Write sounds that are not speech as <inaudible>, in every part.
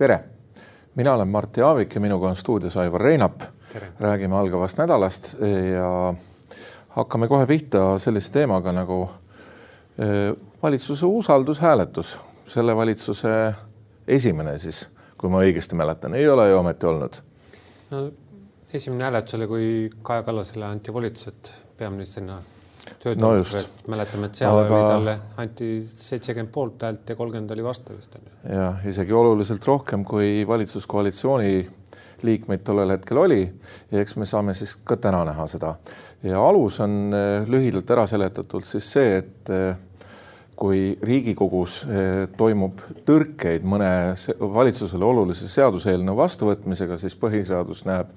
tere, mina olen Martti Aavik ja minuga on stuudios Aivar Reinap. räägime algavast nädalast ja hakkame kohe pihta sellise teemaga nagu eh, valitsuse usaldushääletus, selle valitsuse esimene siis, kui ma õigesti mäletan, ei ole ju ometi olnud no,? esimene hääletus oli, kui Kaja Kallasele anti volitused peaministrina no just. mäletame, et seal Aga... oli talle anti seitsekümmend poolthäält ja kolmkümmend oli vastu vist on ju. jah, isegi oluliselt rohkem, kui valitsuskoalitsiooni liikmeid tollel hetkel oli ja eks me saame siis ka täna näha seda. ja alus on eh, lühidalt ära seletatult siis see, et eh, kui Riigikogus eh, toimub tõrkeid mõne valitsusele olulise seaduseelnõu vastuvõtmisega, siis põhiseadus näeb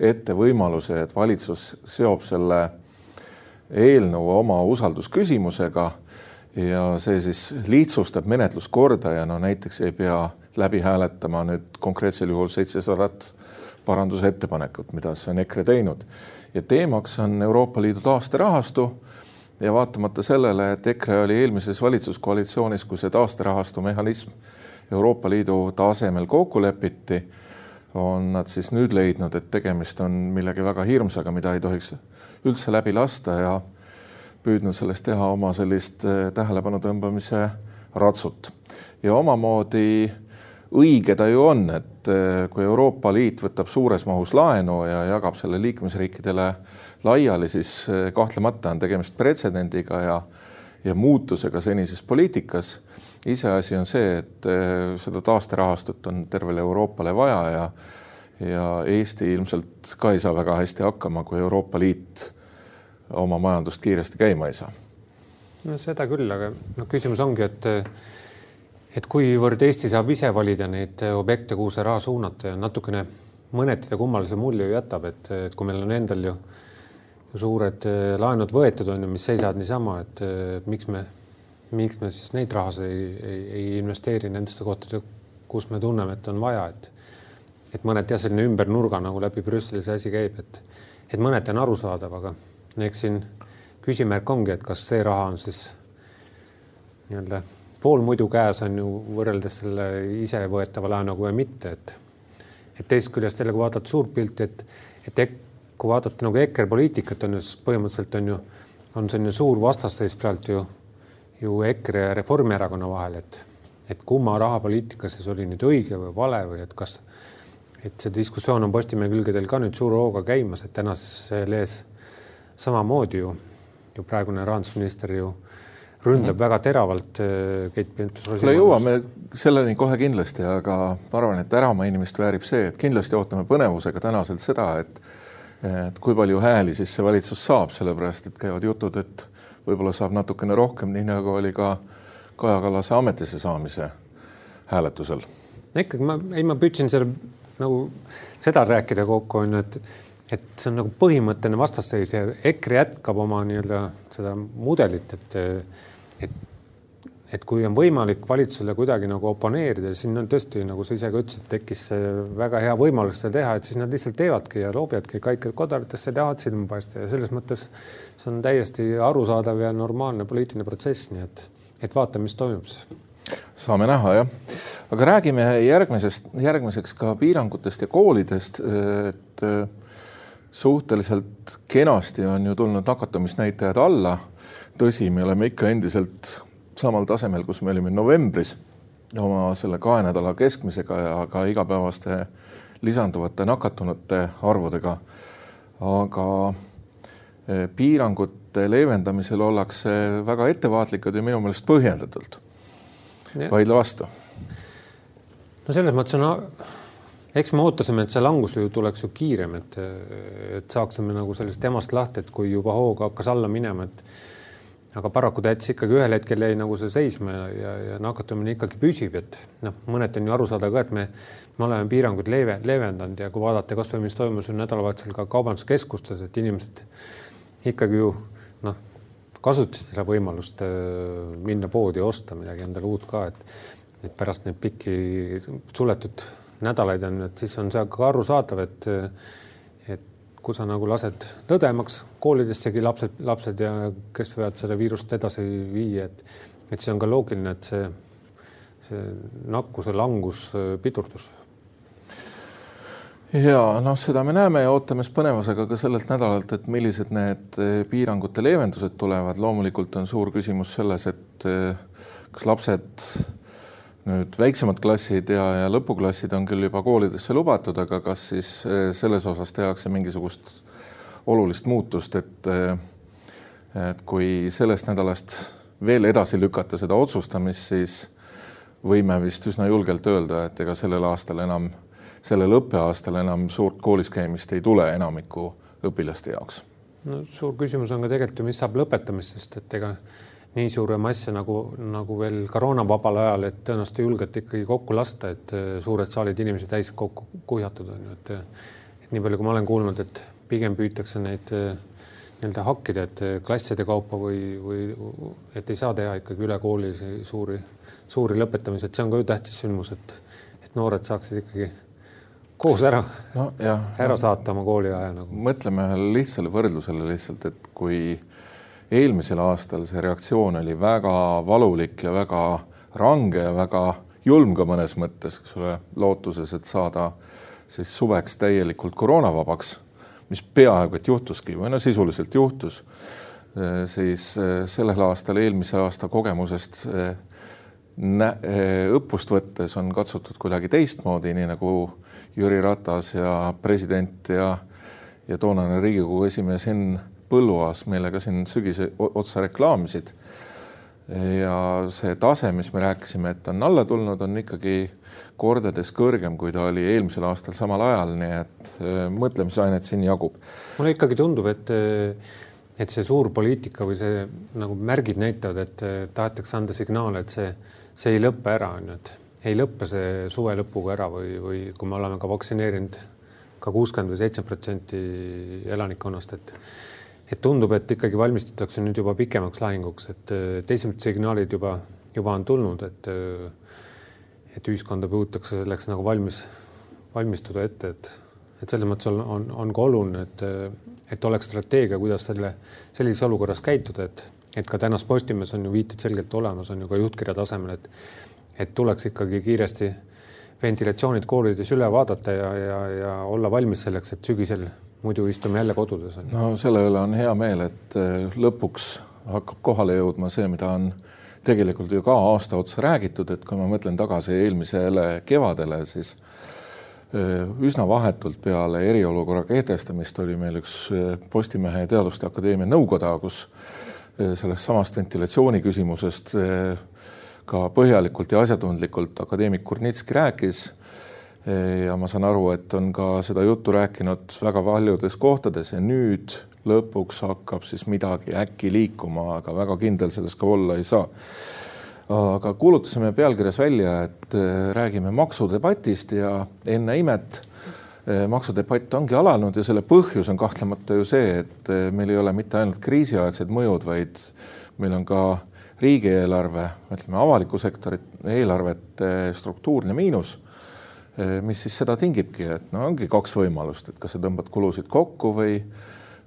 ette võimaluse, et valitsus seob selle eelnõu oma usaldusküsimusega ja see siis lihtsustab menetluskorda ja no näiteks ei pea läbi hääletama nüüd konkreetsel juhul seitsesadat parandusettepanekut, mida siis on EKRE teinud. ja teemaks on Euroopa Liidu taasterahastu ja vaatamata sellele, et EKRE oli eelmises valitsuskoalitsioonis, kui see taasterahastu mehhanism Euroopa Liidu tasemel kokku lepiti, on nad siis nüüd leidnud, et tegemist on millegi väga hirmsaga, mida ei tohiks üldse läbi lasta ja püüdnud sellest teha oma sellist eh, tähelepanu tõmbamise ratsut. ja omamoodi õige ta ju on, et eh, kui Euroopa Liit võtab suures mahus laenu ja jagab selle liikmesriikidele laiali, siis eh, kahtlemata on tegemist pretsedendiga ja, ja muutusega senises poliitikas. iseasi on see, et seda taasterahastut on tervele Euroopale vaja ja ja Eesti ilmselt ka ei saa väga hästi hakkama, kui Euroopa Liit oma majandust kiiresti käima ei saa. no seda küll, aga noh, küsimus ongi, et et kuivõrd Eesti saab ise valida neid objekte, kuhu see raha suunata ja natukene mõneti ta kummalise mulje ju jätab, et, et kui meil on endal ju suured laenud võetud on ju, mis seisavad niisama, et miks me, miks me siis neid rahasid ei, ei, ei investeeri nendesse kohtadesse, kus me tunneme, et on vaja, et et mõneti jah, selline ümber nurga nagu läbi Brüsseli see asi käib, et, et mõneti on arusaadav, aga eks siin küsimärk ongi, et kas see raha on siis nii-öelda pool muidu käes on ju võrreldes selle ise võetava laenuga või mitte, et et teisest küljest jälle, kui vaadata suurt pilti, et, et ek, kui vaadata nagu EKRE poliitikat on ju, siis põhimõtteliselt on ju, on selline suur vastasseis praegu ju, ju EKRE ja Reformierakonna vahel, et, et kumma rahapoliitika siis oli nüüd õige või vale või et kas et see diskussioon on Postimehe külgedel ka nüüd suure hooga käimas, et tänases lees samamoodi ju, ju praegune rahandusminister ju ründab mm -hmm. väga teravalt äh, Keit Pentus-Rosimannust. jõuame selleni kohe kindlasti, aga ma arvan, et äramainimist väärib see, et kindlasti ootame põnevusega tänaselt seda, et et kui palju hääli siis see valitsus saab, sellepärast et käivad jutud, et võib-olla saab natukene rohkem, nii nagu oli ka Kaja Kallase ametisse saamise hääletusel. ikkagi ma, ei, ma püüdsin selle nagu seda rääkida kokku on ju, et, et see on nagu põhimõtteline vastasseis ja EKRE jätkab oma nii-öelda seda mudelit, et, et, et kui on võimalik valitsusele kuidagi nagu oponeerida, siin on tõesti, nagu sa ise ka ütlesid, tekkis väga hea võimalus seda teha, et siis nad lihtsalt teevadki ja loobivadki kaikad kodaratesse, tahavad silma paista ja selles mõttes see on täiesti arusaadav ja normaalne poliitiline protsess, nii et, et vaatame, mis toimub siis saame näha jah, aga räägime järgmisest, järgmiseks ka piirangutest ja koolidest. et äh, suhteliselt kenasti on ju tulnud nakatumisnäitajad alla. tõsi, me oleme ikka endiselt samal tasemel, kus me olime novembris oma selle kahe nädala keskmisega ja ka igapäevaste lisanduvate nakatunute arvudega. aga äh, piirangute leevendamisel ollakse väga ettevaatlikud ja minu meelest põhjendatult vaidle vastu. no selles mõttes on, eks me ootasime, et see langus ju tuleks ju kiirem, et, et saaksime nagu sellest temast lahti, et kui juba hooga hakkas alla minema, et aga paraku ta jättis ikkagi ühel hetkel jäi nagu see seisma ja, ja, ja nakatumine ikkagi püsib, et noh, mõneti on ju aru saada ka, et me, me oleme piiranguid leeve, leevendanud ja kui vaadata kasvõi mis toimus nädalavahetusel ka kaubanduskeskustes, et inimesed ikkagi ju noh kasutasid seda võimalust äh, minna poodi ja osta midagi endale uut ka, et, et pärast neid pikki suletud nädalaid on, et siis on see ka arusaadav, et, et kui sa nagu lased lõdvemaks koolidessegi lapsed, lapsed ja kes võivad seda viirust edasi viia, et, et see on ka loogiline, et see, see nakkuse langus pidurdus ja noh, seda me näeme ja ootame siis põnevusega ka sellelt nädalalt, et millised need piirangute leevendused tulevad. loomulikult on suur küsimus selles, et kas lapsed nüüd väiksemad klassid ja, ja lõpuklassid on küll juba koolidesse lubatud, aga kas siis eh, selles osas tehakse mingisugust olulist muutust, et eh, et kui sellest nädalast veel edasi lükata seda otsustamist, siis võime vist üsna julgelt öelda, et ega sellel aastal enam, sellel õppeaastal enam suurt koolis käimist ei tule enamiku õpilaste jaoks. no suur küsimus on ka tegelikult ju, mis saab lõpetamistest, et ega nii suure masse nagu, nagu veel koroonavabal ajal, et tõenäoliselt ei julgeta ikkagi kokku lasta, et äh, suured saalid inimesi täis kokku kuhjatud on ju, et äh, et nii palju, kui ma olen kuulnud, et pigem püütakse neid äh, nii-öelda hakkida, et klasside kaupa või, või et ei saa teha ikkagi üle kooli suuri, suuri lõpetamisi, et see on ka ju tähtis sündmus, et, et noored saaksid ikkagi koos ära no,, ära no, saata oma kooliaja nagu. mõtleme ühele lihtsale võrdlusele lihtsalt, et kui eelmisel aastal see reaktsioon oli väga valulik ja väga range ja väga julm ka mõnes mõttes, eks ole, lootuses, et saada siis suveks täielikult koroonavabaks, mis peaaegu et juhtuski või no sisuliselt juhtus, siis eh, sellel aastal eelmise aasta kogemusest eh, õppust võttes on katsutud kuidagi teistmoodi, nii nagu Jüri Ratas ja president ja, ja toonane Riigikogu esimees Henn Põlluaas meile ka siin sügise otsa reklaamisid. ja see tase, mis me rääkisime, et on alla tulnud, on ikkagi kordades kõrgem, kui ta oli eelmisel aastal samal ajal, nii et äh, mõtlemisainet siin jagub. mulle ikkagi tundub, et et see suur poliitika või see nagu märgid näitavad, et äh, tahetakse anda signaale, et see, see ei lõpe ära, on ju, et ei lõppe see suve lõpuga ära või, või kui me oleme ka vaktsineerinud ka kuuskümmend või seitsekümmend protsenti elanikkonnast, et et tundub, et ikkagi valmistutakse nüüd juba pikemaks lahinguks, et, et esimesed signaalid juba, juba on tulnud, et et ühiskonda püütakse selleks nagu valmis, valmistuda ette, et, et selles mõttes on, on, on ka oluline, et, et oleks strateegia, kuidas selle, sellises olukorras käituda, et, et ka tänas Postimehes on ju viited selgelt olemas, on ju ka juhtkirja tasemel, et, et tuleks ikkagi kiiresti ventilatsioonid koolides üle vaadata ja, ja, ja olla valmis selleks, et sügisel muidu istume jälle kodudes. no selle üle on hea meel, et eh, lõpuks hakkab kohale jõudma see, mida on tegelikult ju ka aasta otsa räägitud, et kui ma mõtlen tagasi eelmisele kevadele, siis eh, üsna vahetult peale eriolukorra kehtestamist oli meil üks eh, Postimehe Teaduste Akadeemia nõukoda, kus sellest samast ventilatsiooni küsimusest ka põhjalikult ja asjatundlikult akadeemik Kurnitski rääkis ja ma saan aru, et on ka seda juttu rääkinud väga paljudes kohtades ja nüüd lõpuks hakkab siis midagi äkki liikuma, aga väga kindel selles ka olla ei saa. aga kuulutasime pealkirjas välja, et äh, räägime maksudebatist ja enne imet äh, maksudebatt ongi alanud ja selle põhjus on kahtlemata ju see, et äh, meil ei ole mitte ainult kriisiaegsed mõjud, vaid meil on ka riigieelarve, ütleme avaliku sektori eelarvete struktuurne miinus mis siis seda tingibki, et no ongi kaks võimalust, et kas sa tõmbad kulusid kokku või,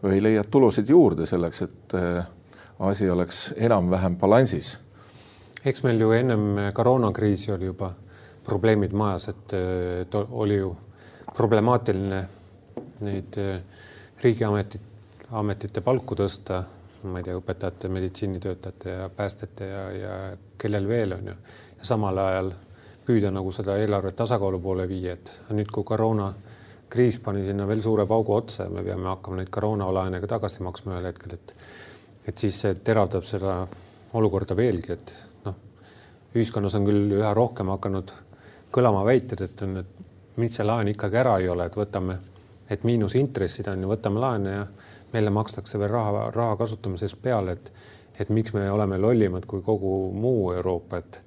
või leiad tulusid juurde selleks, et eh, asi oleks enam-vähem balansis. eks meil ju ennem koroonakriisi oli juba probleemid majas, et, et oli ju problemaatiline neid eh, riigiametit, ametite palku tõsta, ma ei tea, õpetajate, meditsiinitöötajate ja päästjate ja, ja kellel veel on ju, ja samal ajal püüda nagu seda eelarvet tasakaalu poole viia, et nüüd, kui koroonakriis pani sinna veel suure paugu otsa ja me peame hakkama neid koroonalaene ka tagasi maksma ühel hetkel, et et siis see teravdab seda olukorda veelgi, et noh, ühiskonnas on küll üha rohkem hakanud kõlama väited, et on, et miks see laen ikkagi ära ei ole, et võtame, et miinusintressid on ju, võtame laene ja meile makstakse veel raha, raha kasutamise eest peale, et et miks me oleme lollimad kui kogu muu Euroopa, et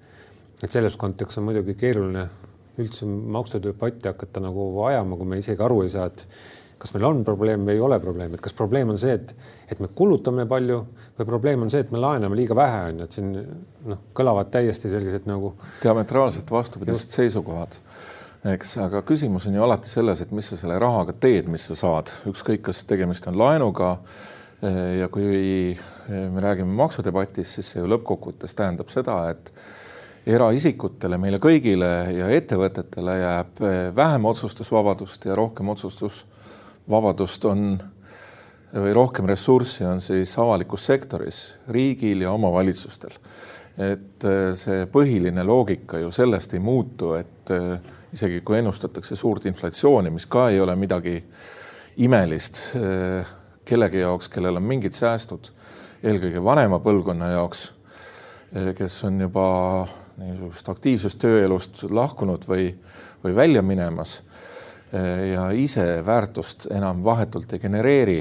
et selles kontekstis on muidugi keeruline üldse maksudebatti hakata nagu ajama, kui me isegi aru ei saa, et kas meil on probleem või ei ole probleem, et kas probleem on see, et, et me kulutame palju või probleem on see, et me laename liiga vähe, on ju, et siin noh, kõlavad täiesti sellised nagu diametraalselt vastupidised seisukohad. Eks, aga küsimus on ju alati selles, et mis sa selle rahaga teed, mis sa saad, ükskõik, kas tegemist on laenuga. ja kui me räägime maksudebatist, siis see ju lõppkokkuvõttes tähendab seda, et eraisikutele, meile kõigile ja ettevõtetele jääb vähem otsustusvabadust ja rohkem otsustusvabadust on või rohkem ressurssi on siis avalikus sektoris, riigil ja omavalitsustel. et see põhiline loogika ju sellest ei muutu, et isegi kui ennustatakse suurt inflatsiooni, mis ka ei ole midagi imelist eh, kellegi jaoks, kellel on mingid säästud, eelkõige vanema põlvkonna jaoks, eh, kes on juba niisugust aktiivsest tööelust lahkunud või, või välja minemas eh, ja ise väärtust enam vahetult ei genereeri.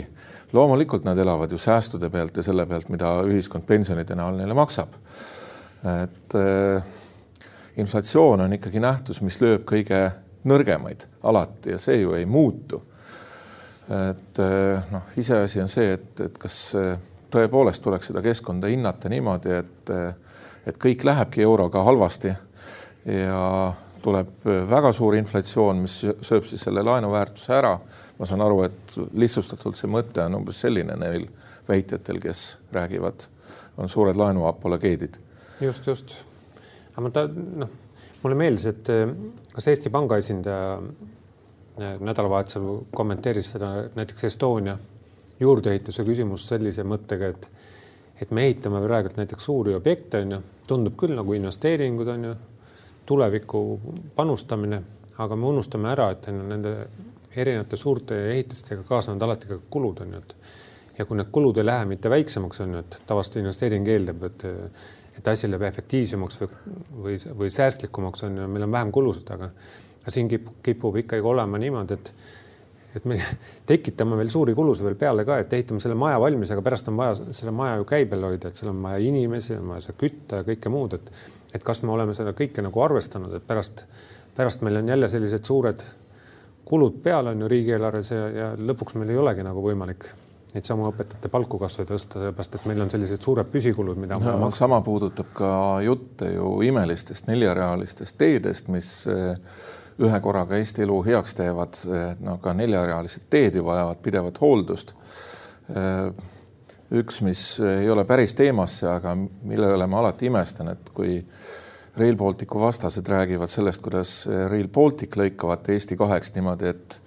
loomulikult nad elavad ju säästude pealt ja selle pealt, mida ühiskond pensionide näol neile maksab. et äh, inflatsioon on ikkagi nähtus, mis lööb kõige nõrgemaid alati ja see ju ei muutu. et eh, noh, iseasi on see, et, et kas eh, tõepoolest tuleks seda keskkonda hinnata niimoodi, et, eh, et kõik lähebki euroga halvasti ja tuleb väga suur inflatsioon, mis sööb siis selle laenu väärtuse ära. ma saan aru, et lihtsustatult see mõte on umbes selline neil väitjatel, kes räägivad, on suured laenu apologeedid. just, just aga ta, noh, mulle meeldis, et eh, kas Eesti Panga esindaja eh, nädalavahetusel kommenteeris seda näiteks Estonia juurdeehituse küsimust sellise mõttega, et et me ehitame praegult näiteks suuri objekte, on ju, tundub küll nagu investeeringud on ju, tulevikku panustamine, aga me unustame ära, et on nende erinevate suurte ehitistega kaasnevad alati ka kulud on ju, et ja kui need kulud ei lähe mitte väiksemaks, on ju, et tavaliselt investeering eeldab, et et asi läheb efektiivsemaks või, või, või säästlikumaks on ju, meil on vähem kulusid, aga siin kipub, kipub ikkagi olema niimoodi, et et me <laughs> tekitame veel suuri kulusid veel peale ka, et ehitame selle maja valmis, aga pärast on vaja selle maja ju käibel hoida, et seal on vaja inimesi, on vaja seda kütta ja kõike muud, et et kas me oleme seda kõike nagu arvestanud, et pärast, pärast meil on jälle sellised suured kulud peal on ju riigieelarves ja, ja lõpuks meil ei olegi nagu võimalik neid samu õpetajate palku kas või tõsta, sellepärast et meil on sellised suured püsikulud, mida no,. sama puudutab ka jutte ju imelistest neljarealistest teedest, mis eh, ühe korraga Eesti elu heaks teevad. no ka neljarealised teed ju vajavad pidevat hooldust. Eh, üks, mis ei ole päris teemasse, aga mille üle ma alati imestan, et kui Rail Balticu vastased räägivad sellest, kuidas Rail Baltic lõikavat Eesti kaheks niimoodi, et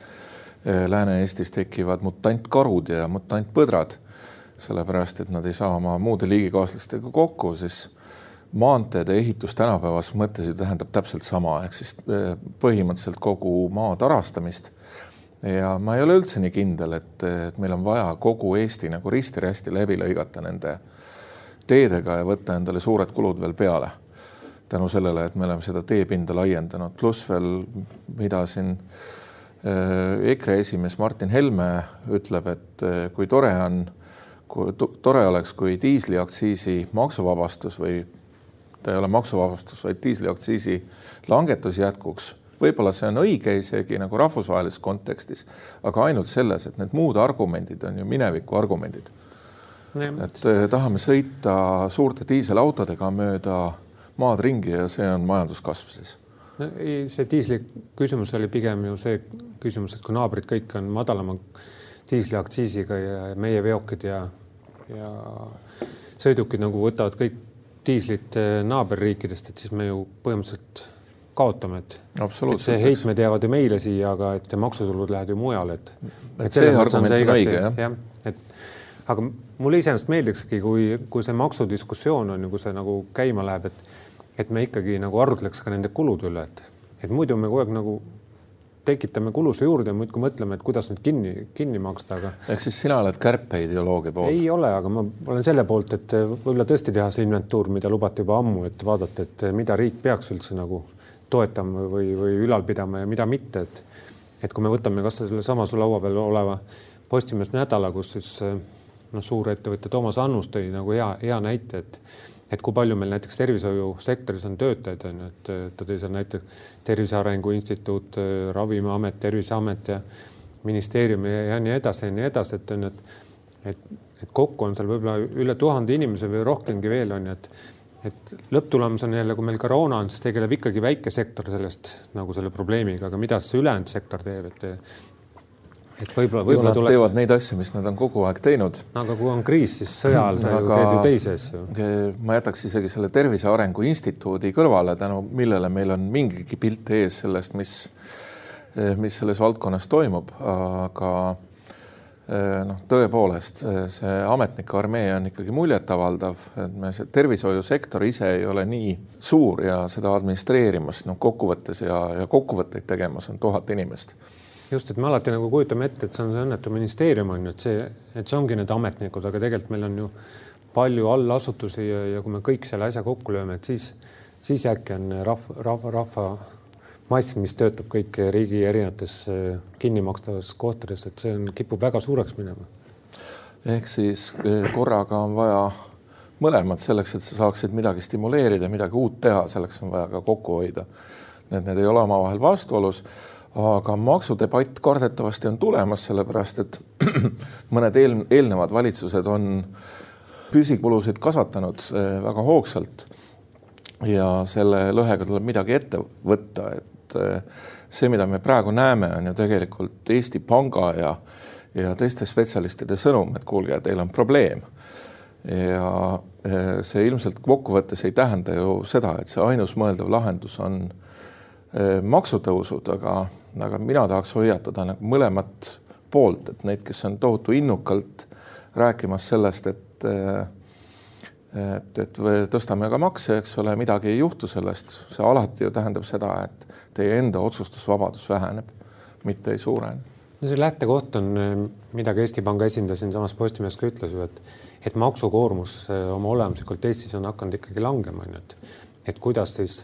Lääne-Eestis tekivad mutantkarud ja mutantpõdrad, sellepärast et nad ei saa oma muude liigikaaslastega kokku, siis maanteede ehitus tänapäevas mõttes ju tähendab täpselt sama, ehk siis äh, põhimõtteliselt kogu maa tarastamist. ja ma ei ole üldse nii kindel, et, et meil on vaja kogu Eesti nagu risti-rästi läbi lõigata nende teedega ja võtta endale suured kulud veel peale. tänu sellele, et me oleme seda teepinda laiendanud, pluss veel, mida siin äh, Äh, EKRE esimees Martin Helme ütleb, et äh, kui tore on, kui tore oleks, kui diisliaktsiisi maksuvabastus või ta ei ole maksuvabastus, vaid diisliaktsiisi langetus jätkuks. võib-olla see on õige isegi nagu rahvusvahelises kontekstis, aga ainult selles, et need muud argumendid on ju mineviku argumendid. et äh, tahame sõita suurte diiselautodega mööda maad ringi ja see on majanduskasv siis no ei, see diisli küsimus oli pigem ju see küsimus, et kui naabrid kõik on madalama diisliaktsiisiga ja meie veokid ja, ja sõidukid nagu võtavad kõik diislit eh, naaberriikidest, et siis me ju põhimõtteliselt kaotame, et, et see heitmed jäävad ju meile siia, aga et maksutulud lähevad ju mujale, et. et see argument on õige jah ja,. et aga mulle iseenesest meeldikski, kui, kui see maksudiskussioon on ju, kui see nagu käima läheb, et et me ikkagi nagu arutleks ka nende kulude üle, et, et muidu me kogu aeg nagu tekitame kulusid juurde ja muudkui mõtleme, et kuidas nüüd kinni, kinni maksta, aga. ehk siis sina oled kärpeideoloogia poolt? ei ole, aga ma olen selle poolt, et võib-olla tõesti teha see inventuur, mida lubati juba ammu, et vaadata, et mida riik peaks üldse nagu toetama või, või ülal pidama ja mida mitte, et et kui me võtame kasvõi sellesama su laua peal oleva Postimees nädala, kus siis noh, suurettevõtja Toomas Annus tõi nagu hea, hea näite, et et kui palju meil näiteks tervishoiusektoris on töötajaid, on ju, et ta tõi seal näiteks Tervise Arengu Instituut, Ravimiamet, Terviseamet ja ministeerium ja, ja nii edasi ja nii edasi, et on ju, et, et, et kokku on seal võib-olla üle tuhande inimese või rohkemgi veel on ju, et et lõpptulemus on jälle, kui meil koroona on, siis tegeleb ikkagi väike sektor sellest nagu selle probleemiga, aga mida siis ülejäänud sektor teeb, et et võib-olla, võib-olla tuleks. teevad neid asju, mis nad on kogu aeg teinud. aga kui on kriis, siis sõja ajal sa aga... ju teed ju teisi asju. ma jätaks isegi selle Tervise Arengu Instituudi kõrvale, tänu millele meil on mingigi pilt ees sellest, mis, mis selles valdkonnas toimub, aga eh, noh, tõepoolest see ametnike armee on ikkagi muljetavaldav, et me see tervishoiusektor ise ei ole nii suur ja seda administreerimas, noh, kokkuvõttes ja, ja kokkuvõtteid tegemas on tuhat inimest just, et me alati nagu kujutame ette, et see on see õnnetu ministeerium on ju, et see, et see ongi need ametnikud, aga tegelikult meil on ju palju allasutusi ja, ja kui me kõik selle asja kokku lööme, et siis, siis äkki on rahva, rahva, rahva mass, mis töötab kõik riigi erinevates eh, kinnimakstavates kohtades, et see on, kipub väga suureks minema. ehk siis eh, korraga on vaja mõlemat selleks, et sa saaksid midagi stimuleerida, midagi uut teha, selleks on vaja ka kokku hoida. et need ei ole omavahel vastuolus aga maksudebatt kardetavasti on tulemas, sellepärast et <clears throat> mõned eel, eelnevad valitsused on püsikulusid kasvatanud eh, väga hoogsalt. ja selle lõhega tuleb midagi ette võtta, et eh, see, mida me praegu näeme, on ju tegelikult Eesti Panga ja, ja teiste spetsialistide sõnum, et kuulge, teil on probleem. ja eh, see ilmselt kokkuvõttes ei tähenda ju seda, et see ainus mõeldav lahendus on maksutõusud, aga aga mina tahaks hoiatada nagu mõlemat poolt, et neid, kes on tohutu innukalt rääkimas sellest, et et, et tõstame ka makse, eks ole, midagi ei juhtu sellest, see alati ju tähendab seda, et teie enda otsustusvabadus väheneb, mitte ei suurene. no see lähtekoht on, mida ka Eesti Panga esindaja siinsamas Postimehes ka ütles ju, et et maksukoormus oma olemuslikult Eestis on hakanud ikkagi langema, on ju, et et kuidas siis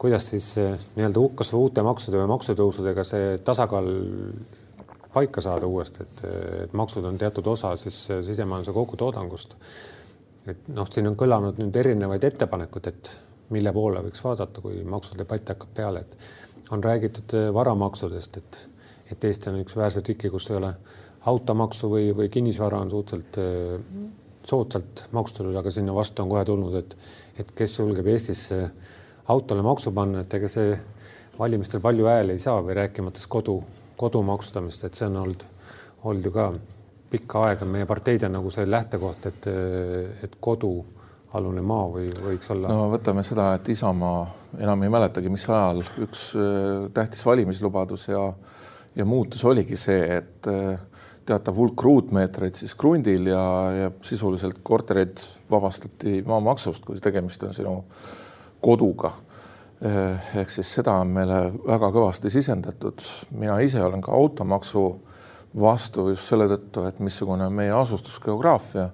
kuidas siis nii-öelda kas või uute maksude või maksutõusudega see tasakaal paika saada uuesti, et, et maksud on teatud osa siis sisemajanduse kogutoodangust. et noh, siin on kõlanud nüüd erinevaid ettepanekuid, et mille poole võiks vaadata, kui maksudebatt hakkab peale, et on räägitud varamaksudest, et, et Eesti on üks väheseid riike, kus ei ole automaksu või, või kinnisvara on suhteliselt soodsalt maksustatud, aga sinna vastu on kohe tulnud, et, et kes julgeb Eestis autole maksu panna, et ega see valimistel palju hääli ei saa või rääkimata kodu, kodu maksustamist, et see on olnud, olnud ju ka pikka aega meie parteide nagu see lähtekoht, et, et kodualune maa või võiks olla. no võtame seda, et Isamaa enam ei mäletagi, mis ajal üks äh, tähtis valimislubadus ja, ja muutus oligi see, et äh, teatav hulk ruutmeetreid siis krundil ja, ja sisuliselt korterid vabastati maamaksust, kui tegemist on sinu koduga. Eh, ehk siis seda on meile väga kõvasti sisendatud. mina ise olen ka automaksu vastu just selle tõttu, et missugune on meie asustusgeograafia.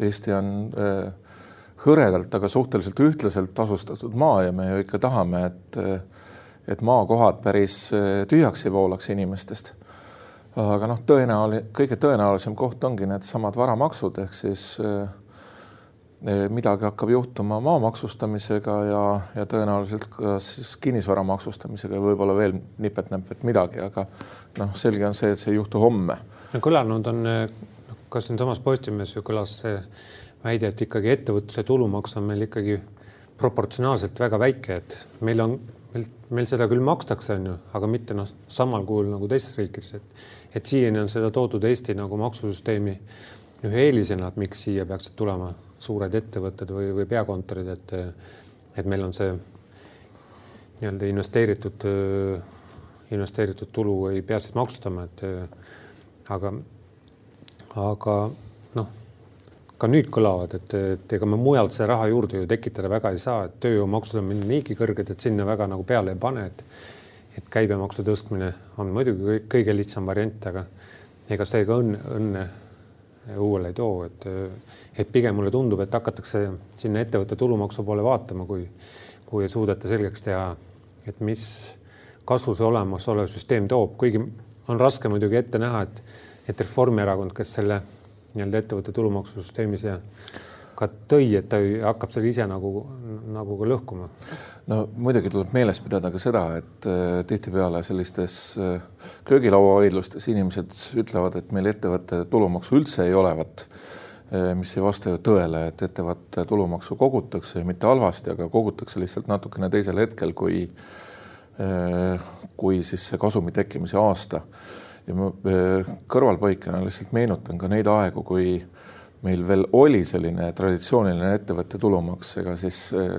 Eesti on eh, hõredalt, aga suhteliselt ühtlaselt asustatud maa ja me ju ikka tahame, et, eh, et maakohad päris tühjaks ei voolaks inimestest. aga noh, tõenäoline, kõige tõenäolisem koht ongi needsamad varamaksud ehk siis äh, Eh, midagi hakkab juhtuma maa maksustamisega ja, ja tõenäoliselt ka siis kinnisvara maksustamisega ja võib-olla veel nipet-näpet midagi, aga noh, selge on see, et see ei juhtu homme. no kõlanud on, ka siinsamas Postimehes ju kõlas see väide, et ikkagi ettevõtluse tulumaks on meil ikkagi proportsionaalselt väga väike, et meil on, meil, meil seda küll makstakse, on ju, aga mitte noh, samal kujul nagu teistes riikides, et et siiani on seda toodud Eesti nagu maksusüsteemi ühe eelisena, et miks siia peaksid tulema suured ettevõtted või, või peakontorid, et, et meil on see nii-öelda investeeritud, investeeritud tulu ei pea siis maksustama, et aga, aga noh, ka nüüd kõlavad, et, et ega me mujalt seda raha juurde ju tekitada väga ei saa, et tööjõumaksud on meil niigi kõrged, et sinna väga nagu peale ei pane, et et käibemaksu tõstmine on muidugi kõige lihtsam variant, aga ega see ka õnne, õnne õuele ei too, et, et pigem mulle tundub, et hakatakse sinna ettevõtte tulumaksu poole vaatama, kui, kui ei suudeta selgeks teha, et mis kasu see olemasolev süsteem toob, kuigi on raske muidugi ette näha, et, et Reformierakond, kes selle nii-öelda ettevõtte tulumaksusüsteemis ja ka tõi, et ta hakkab seal ise nagu, nagu ka lõhkuma. No muidugi tuleb meeles pidada ka seda, et äh, tihtipeale sellistes äh, köögilauavaidlustes inimesed ütlevad, et meil ettevõtte tulumaksu üldse ei olevat mis ei vasta ju tõele, et ettevõtte tulumaksu kogutakse mitte halvasti, aga kogutakse lihtsalt natukene teisel hetkel, kui, kui siis see kasumi tekkimise aasta. ja ma kõrvalpõikena lihtsalt meenutan ka neid aegu, kui meil veel oli selline traditsiooniline ettevõtte tulumaks, ega siis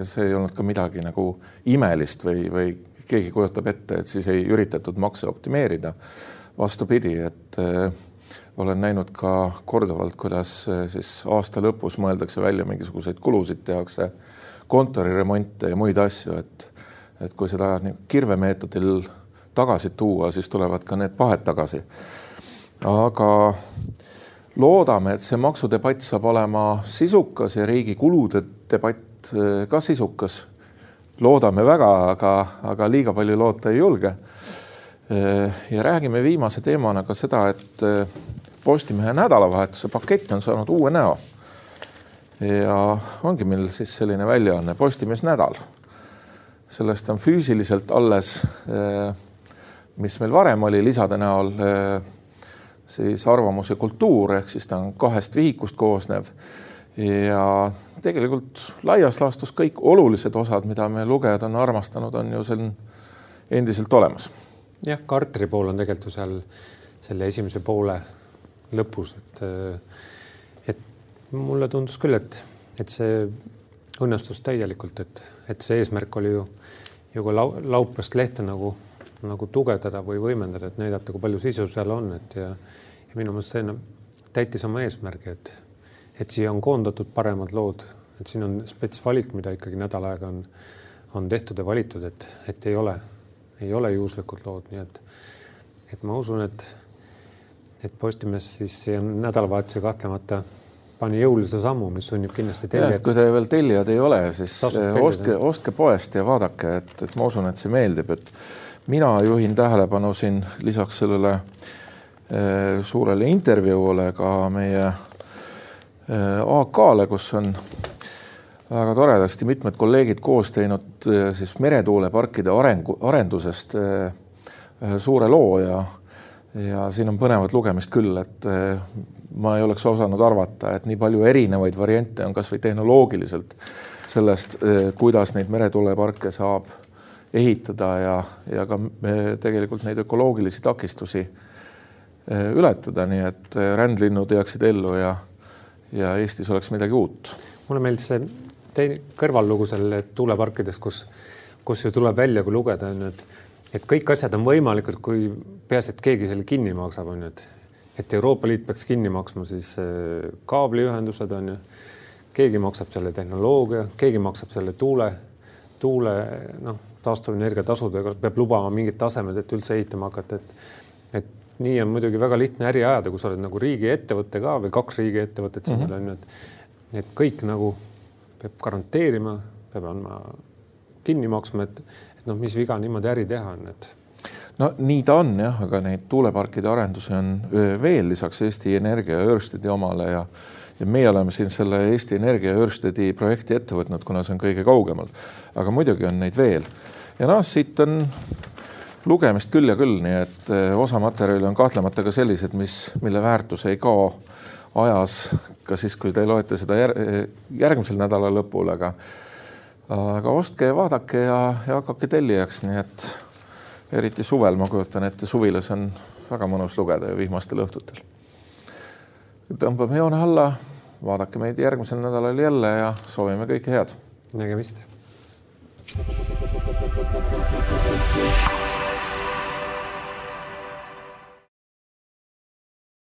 see ei olnud ka midagi nagu imelist või, või keegi kujutab ette, et siis ei üritatud makse optimeerida. vastupidi, et äh, olen näinud ka korduvalt, kuidas äh, siis aasta lõpus mõeldakse välja mingisuguseid kulusid, tehakse kontoriremonte ja muid asju, et et kui seda kirvemeetodil tagasi tuua, siis tulevad ka need pahed tagasi. aga loodame, et see maksudebatt saab olema sisukas ja riigi kulude debatt äh, ka sisukas loodame väga, aga, aga liiga palju loota ei julge. ja räägime viimase teemana ka seda, et Postimehe nädalavahetuse pakett on saanud uue näo. ja ongi meil siis selline väljaanne Postimees Nädal. sellest on füüsiliselt alles, mis meil varem oli lisade näol, siis arvamus ja kultuur ehk siis ta on kahest vihikust koosnev ja tegelikult laias laastus kõik olulised osad, mida me lugejad on armastanud, on ju seal endiselt olemas. jah, Carteri pool on tegelikult ju seal selle esimese poole lõpus, et et mulle tundus küll, et, et see õnnestus täielikult, et, et see eesmärk oli ju ju ka lau, lauplast lehte nagu, nagu tugevdada või võimendada, et näidata, kui palju sisu seal on, et ja, ja minu meelest see täitis oma eesmärgi, et et siia on koondatud paremad lood, et siin on spets valik, mida ikkagi nädal aega on, on tehtud ja valitud, et, et ei ole, ei ole juhuslikud lood, nii et, et ma usun, et, et Postimees siis nädalavahetuse kahtlemata pani jõulise sammu, mis sunnib kindlasti tellijad. kui te veel tellijad ei ole, siis ostke, ostke poest ja vaadake, et, et ma usun, et see meeldib, et mina juhin tähelepanu siin lisaks sellele eh, suurele intervjuule ka meie Äh, AK-le, kus on väga toredasti mitmed kolleegid koos teinud äh, siis meretuuleparkide arengu, arendusest suure loo ja ja siin on põnevat lugemist küll, et ma ei oleks osanud arvata, et nii palju erinevaid variante on kasvõi tehnoloogiliselt sellest, kuidas neid meretuuleparke saab ehitada ja, ja ka tegelikult neid ökoloogilisi takistusi ületada, nii et rändlinnud jääksid ellu ja ja Eestis oleks midagi uut. mulle meeldis see teine kõrvallugu seal tuuleparkides, kus, kus ju tuleb välja, kui lugeda on ju, et, et kõik asjad on võimalikud, kui peaasi, et keegi selle kinni maksab, on ju, et, et Euroopa Liit peaks kinni maksma siis kaabliühendused on ju. keegi maksab selle tehnoloogia, keegi maksab selle tuule, tuule noh, taastuvenergia tasudega peab lubama mingid tasemed, et üldse ehitama hakata, et, et nii on muidugi väga lihtne äri ajada, kui sa oled nagu riigiettevõte ka või kaks riigiettevõtet siin mm -hmm. on et et kõik nagu peab garanteerima, peab andma kinni maksma, et, et noh, mis viga niimoodi äri teha on, et no nii ta on jah, aga neid tuuleparkide arendusi on veel lisaks Eesti Energia ja Örstedi omale ja ja meie oleme siin selle Eesti Energia Örstedi projekti ette võtnud, kuna see on kõige kaugemal. aga muidugi on neid veel ja noh, siit on lugemist küll ja küll, nii et eh, osa materjali on kahtlemata ka sellised, mis, mille väärtus ei kao ajas, ka siis, kui te loete seda jär, järgmisel nädala lõpul, aga aga ostke ja vaadake ja, ja hakake tellijaks, nii et eriti suvel ma kujutan ette, suvilas on väga mõnus lugeda ja vihmastel õhtutel. Tõmbame joone alla, vaadake meid järgmisel nädalal jälle ja soovime kõike head. nägemist.